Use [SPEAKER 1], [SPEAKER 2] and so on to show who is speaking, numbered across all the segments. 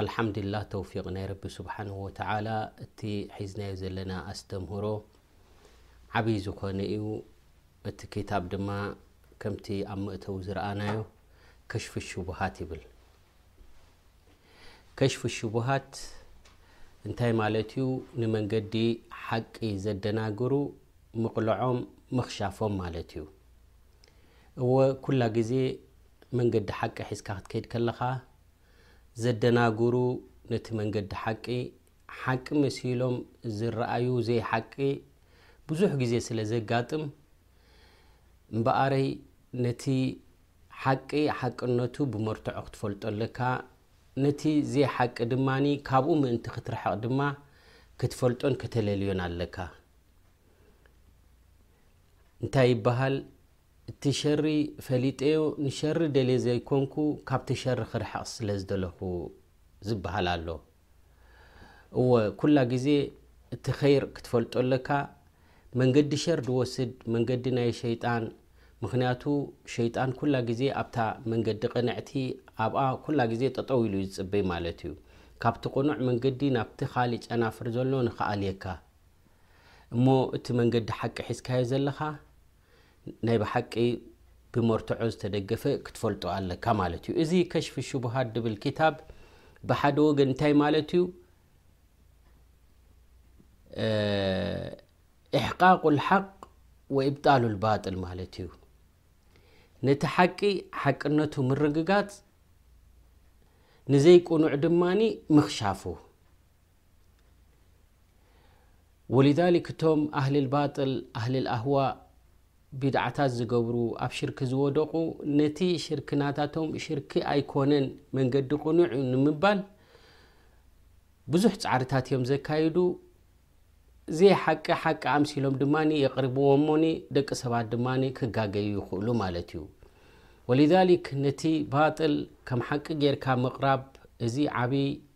[SPEAKER 1] ኣልሓምዲላህ ተውፊቅ ናይ ረቢ ስብሓነሁ ወተዓላ እቲ ሒዝናዮ ዘለና ኣስተምህሮ ዓብይ ዝኾነ እዩ። እቲ ክታብ ድማ ከምቲ ኣብ መእተዊ ዝረኣናዮ ከሽፉ ሽቡሃት ይብል። ከሽፉ ሽቡሃት እንታይ ማለት እዩ? ንመንገዲ ሓቂ ዘደናግሩ ምቕልዖም ምኽሻፎም ማለት እዩ። እወ ኩላ ግዜ መንገዲ ሓቂ ሒዝካ ክትከይድ ከለኻ ዘደናግሩ ነቲ መንገዲ ሓቂ ሓቂ መሲሎም ዝረኣዩ ዘይሓቂ ብዙሕ ግዜ ስለ ዘጋጥም እምበኣረይ ነቲ ሓቂ ሓቅነቱ ብመርትዖ ክትፈልጦ ኣለካ ነቲ ዘይሓቂ ድማ ካብኡ ምእንቲ ክትርሕቕ ድማ ክትፈልጦን ከተለልዮን ኣለካ። እንታይ ይበሃል እቲ ሸሪ ፈሊጠዮ ንሸሪ ደልየ ዘይኮንኩ ካብቲ ሸሪ ክርሕቅ ስለ ዝደለኩ ዝበሃል ኣሎ እወ ኩላ ግዜ እቲ ከይር ክትፈልጦ ኣለካ መንገዲ ሸር ድወስድ መንገዲ ናይ ሸይጣን ምክንያቱ ሸይጣን ኩላ ግዜ ኣብታ መንገዲ ቅንዕቲ ኣብኣ ኩላ ግዜ ጠጠው ኢሉ እዩ ዝጽበይ ማለት እዩ ካብቲ ቅኑዕ መንገዲ ናብቲ ካልእ ጨናፍር ዘሎ ንክኣልየካ እሞ እቲ መንገዲ ሓቂ ሒዝካዮ ዘለኻ ናይ ብሓቂ ብመርትዖ ዝተደገፈ ክትፈልጦ ኣለካ ማለት እዩ እዚ ከሽፊ ሽቡሃት ድብል ክታብ ብሓደ ወገን እንታይ ማለት እዩ እሕቃቁ ልሓቅ ወእብጣሉ ልባጥል ማለት እዩ ነቲ ሓቂ ሓቅነቱ ምርግጋፅ ንዘይቁኑዕ ድማ ምክሻፉ ወሊዛሊክ እቶም ኣህሊል ባጥል ኣህሊል ኣህዋእ ቢድዓታት ዝገብሩ ኣብ ሽርኪ ዝወደቑ ነቲ ሽርኪ ናታቶም ሽርኪ ኣይኮነን መንገዲ ቅኑዕ እዩ ንምባል ብዙሕ ፃዕርታት እዮም ዘካይዱ ዘይ ሓቂ ሓቂ ኣምሲሎም ድማ የቕርብዎ እሞኒ ደቂ ሰባት ድማ ክጋገዩ ይኽእሉ ማለት እዩ ወሊዛሊክ ነቲ ባጥል ከም ሓቂ ጌርካ ምቕራብ እዚ ዓብይ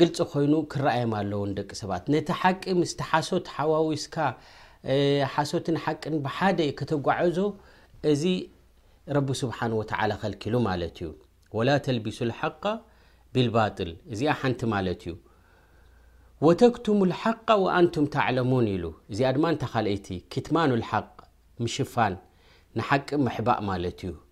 [SPEAKER 1] ግልፂ ኮይኑ ክረኣዮም ኣለዎ ንደቂ ሰባት ነቲ ሓቂ ምስቲ ሓሶት ሓዋዊስካ ሓሶትን ሓቅን ብሓደ ከተጓዕዞ እዚ ረቢ ስብሓን ወተዓላ ከልኪሉ ማለት እዩ ወላ ተልቢሱ ልሓቃ ቢልባጥል እዚኣ ሓንቲ ማለት እዩ ወተክቱሙ ልሓቃ ወኣንቱም ተዕለሙን ኢሉ እዚኣ ድማ እንተ ካልኣይቲ ኪትማኑ ልሓቅ ምሽፋን ንሓቂ ምሕባእ ማለት እዩ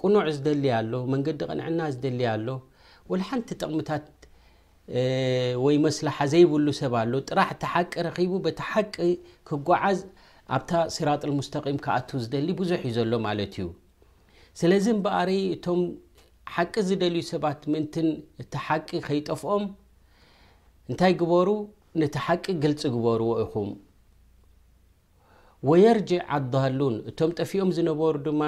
[SPEAKER 1] ቅኑዕ ዝደሊ ኣሎ፣ መንገዲ ቅንዕና ዝደሊ ኣሎ፣ ወላ ሓንቲ ጥቕምታት ወይ መስላሓ ዘይብሉ ሰብ ኣሎ፣ ጥራሕ እቲ ሓቂ ረኺቡ በቲ ሓቂ ክጓዓዝ ኣብታ ሲራጥል ሙስተቂም ክኣቱ ዝደሊ ብዙሕ እዩ ዘሎ ማለት እዩ። ስለዚ እምበኣሪ እቶም ሓቂ ዝደልዩ ሰባት ምእንትን እቲ ሓቂ ከይጠፍኦም እንታይ ግበሩ ነቲ ሓቂ ግልፂ ግበርዎ ኢኹም። ወየርጅዕ ኣዳሉን እቶም ጠፊኦም ዝነበሩ ድማ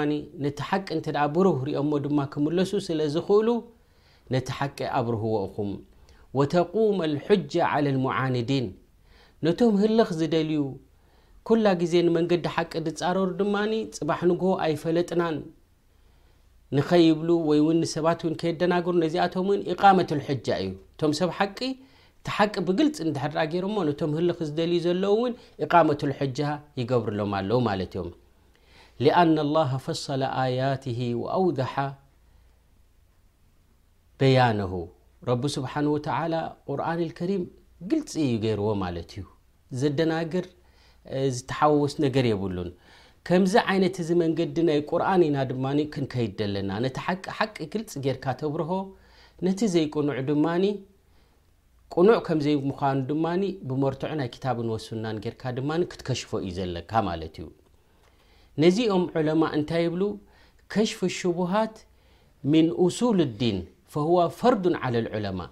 [SPEAKER 1] ነቲ ሓቂ እንተ ብሩህ ሪኦሞ ድማ ክምለሱ ስለ ዝኽእሉ ነቲ ሓቂ ኣብርህዎ እኹም ወተቁመ ኣልሑጃ ዓላ ልሙዓንዲን ነቶም ህልኽ ዝደልዩ ኩላ ግዜ ንመንገዲ ሓቂ ዝፃረሩ ድማ ፅባሕ ንግሆ ኣይፈለጥናን ንኸይብሉ ወይ ውን ንሰባት ውን ከየደናግሩ ነዚኣቶም ውን ኢቃመት ልሑጃ እዩ እቶም ሰብ ሓቂ እቲ ሓቂ ብግልፂ እንድሕር ገይሮሞ ነቶም ህልኽ ዝደልዩ ዘለዉ እውን ኢቃመት ልሑጃ ይገብርሎም ኣለዉ ማለት እዮም ሊኣና ላሃ ፈሰለ ኣያትህ ወኣውድሓ በያነሁ ረቢ ስብሓን ወተዓላ ቁርን ልከሪም ግልፂ እዩ ገይርዎ ማለት እዩ ዘደናግር ዝተሓወወስ ነገር የብሉን። ከምዚ ዓይነት እዚ መንገዲ ናይ ቁርኣን ኢና ድማ ክንከይድ ዘለና። ነቲ ሓቂ ሓቂ ግልጽ ጌርካ ተብርሆ፣ ነቲ ዘይቅኑዕ ድማ ቅኑዕ ከም ዘይምዃኑ ድማ ብመርትዖ ናይ ክታብን ወሱናን ጌርካ ድማ ክትከሽፎ እዩ ዘለካ ማለት እዩ። ነዚ እዮም ዑለማእ እንታይ ይብሉ ከሽፍ ሽቡሃት ሚን ኡሱል ዲን ፈህዋ ፈርዱን ዓለል ዑለማእ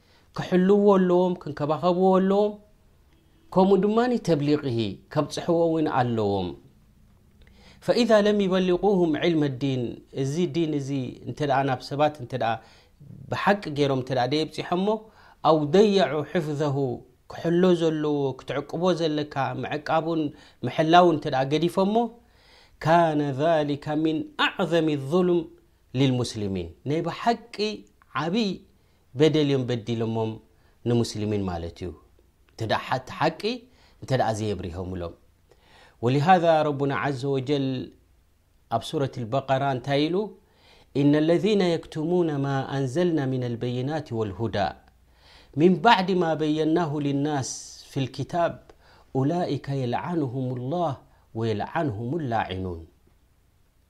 [SPEAKER 1] ክሕልውዎ ኣለዎም ክንከባኸብዎ ኣለዎም ከምኡ ድማ ተብሊغሂ ከብፅሕዎ እውን ኣለዎም ፈኢዛ ለም ይበሊغም ዕልመ ዲን እዚ ዲን እዚ እንተ ናብ ሰባት እተ ብሓቂ ገይሮም እተ ደየብፂሖ እሞ ኣው ደየዑ ሕፍዘሁ ክሕሎ ዘለዎ ክትዕቅቦ ዘለካ ምዕቃቡን ምሕላው እተ ገዲፎ እሞ ካነ ሊካ ምን ኣዕዘም ظሉም ልልሙስሊሚን ናይ ብሓቂ ዓብይ بدليم بدلمم نمسلمين ملت ت حتى حقي ت ز يبرهملم ولهذا ربنا عز وجل اب سورة البقرا نت ل ان الذين يكتمون ما انزلنا من البينات والهدىء من بعد ما بيناه للناس في الكتاب أولئك يلعنهم الله نه ع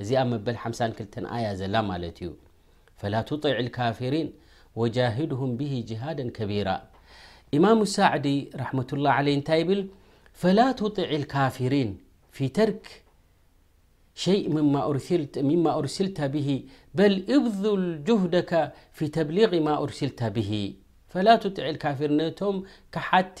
[SPEAKER 1] ل 52 ي فلا تطع الكافرين وجاهدهم به جهادا كبيرة امام سعد رمة الله عل فلا تطع الكافرين في ترك شيء مما أرسل به بل ابذ الجهدك في تبليغ ما أرسل به فل طع الفر كቲ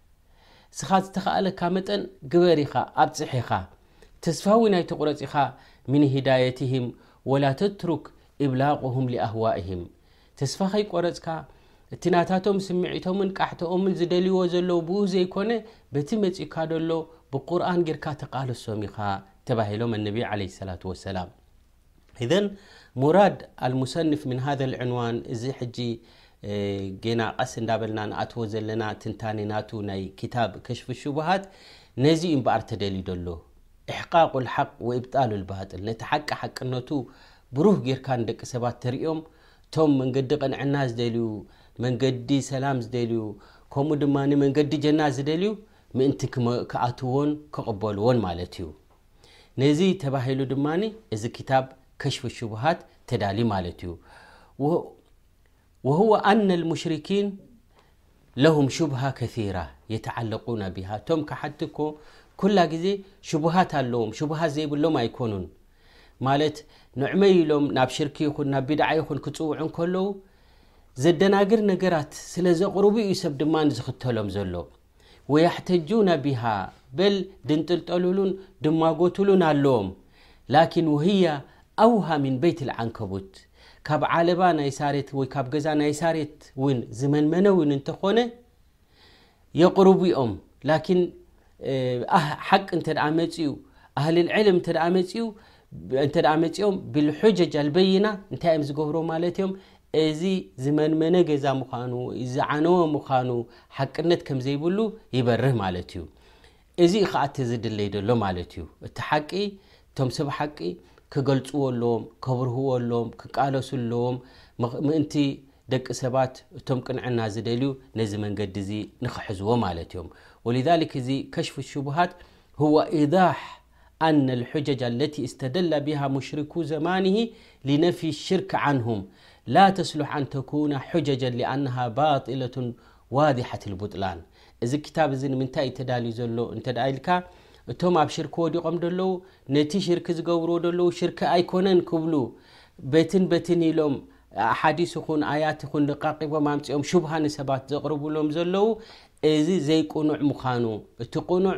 [SPEAKER 1] እስኻ ዝተኻኣለካ መጠን ግበር ኢኻ ኣብጽሕ ኢኻ ተስፋ ውን ኣይትቁረጽ ኢኻ ምን ሂዳየትህም ወላ ተትሩክ ኢብላቁህም ሊኣህዋኢህም ተስፋ ከይቆረጽካ እቲ ናታቶም ስምዒቶምን ቃሕተኦምን ዝደልይዎ ዘለዉ ብኡ ዘይኮነ በቲ መጺካ ደሎ ብቁርኣን ጊርካ ተቃልሶም ኢኻ ተባሂሎም ኣነቢ ዓለይሂ ሰላቱ ወሰላም ኢዘን ሙራድ ኣልሙሰንፍ ምን ሃዘ ልዕንዋን እዚ ሕጂ ጌና ቐስ እንዳበልና ንኣትዎ ዘለና ትንታኔ ናቱ ናይ ክታብ ከሽፍ ሹቡሃት ነዚ እዩ እምበኣር ተደልዩ ደሎ ኢሕቃቁ ልሓቅ ወኢብጣሉ ልባጥል ነቲ ሓቂ ሓቅነቱ ብሩህ ጌርካ ንደቂ ሰባት ተርእዮም እቶም መንገዲ ቕንዕና ዝደልዩ መንገዲ ሰላም ዝደልዩ ከምኡ ድማ መንገዲ ጀና ዝደልዩ ምእንቲ ክኣትዎን ክቕበልዎን ማለት እዩ ነዚ ተባሂሉ ድማ እዚ ክታብ ከሽፍ ሽቡሃት ተዳልዩ ማለት እዩ ወህወ ኣነ ልሙሽርኪን ለሁም ሽቡሃ ከራ የተዓለቁና ቢሃ እቶም ካሓቲ እኮ ኩላ ግዜ ሽቡሃት ኣለዎም ሽቡሃት ዘይብሎም ኣይኮኑን ማለት ንዕመይ ኢሎም ናብ ሽርኪ ይኹን ናብ ቢድዓ ይኹን ክፅውዑ ከለዉ ዘደናግር ነገራት ስለ ዘቕርቡ እዩ ሰብ ድማ ዝኽተሎም ዘሎ ወያሕተጁነ ቢሃ በል ድንጥልጠሉሉን ድማጎቱሉን ኣለዎም ላኪን ወህያ ኣውሃ ሚን በይት ልዓንከቡት ካብ ዓለባ ናይ ሳሬት ወይ ካብ ገዛ ናይ ሳሬት ውን ዝመንመነ ውን እንተኾነ የቕርቡ ኦም ላኪን ሓቂ እንተ መፅኡ ኣህልልዕልም እንተ መፅኡ እንተ መፂኦም ብልሑጀጅ ኣልበይና እንታይ እዮም ዝገብሮ ማለት እዮም እዚ ዝመንመነ ገዛ ምዃኑ ዝዓነወ ምዃኑ ሓቅነት ከም ዘይብሉ ይበርህ ማለት እዩ እዚ ዩ ከዓ እቲ ዝድለይ ደሎ ማለት እዩ እቲ ሓቂ እቶም ሰብ ሓቂ ክገልፅዎ ኣለዎም ከብርህዎ ኣለዎም ክቃለሱ ኣለዎም ምእንቲ ደቂ ሰባት እቶም ቅንዕና ዝደልዩ ነዚ መንገዲ እዚ ንክሕዝዎ ማለት እዮም ወልሊክ እዚ ከሽፉ ሽቡሃት ህዋ ኢዳሕ ኣነ ልሑጀጅ ኣለቲ እስተደለ ቢሃ ሙሽሪኩ ዘማንህ ሊነፍዪ ሽርክ ዓንሁም ላ ተስሉሕ ኣን ተኩነ ሑጀጀን ሊኣነሃ ባጢለቱን ዋዲሓት ልቡጥላን። እዚ ክታብ እዚ ንምንታይ እዩ ተዳልዩ ዘሎ እንተ ኢልካ እቶም ኣብ ሽርክ ወዲቆም ደለዉ ነቲ ሽርክ ዝገብርዎ ደለዉ ሽርክ ኣይኮነን ክብሉ በትን በትን ኢሎም ኣሓዲስ ይኹን ኣያት ይኹን ልቃቂቦም ኣምጺኦም ሹብሃ ንሰባት ዘቅርብሎም ዘለዉ እዚ ዘይቁኑዕ ምዃኑ እቲ ቁኑዕ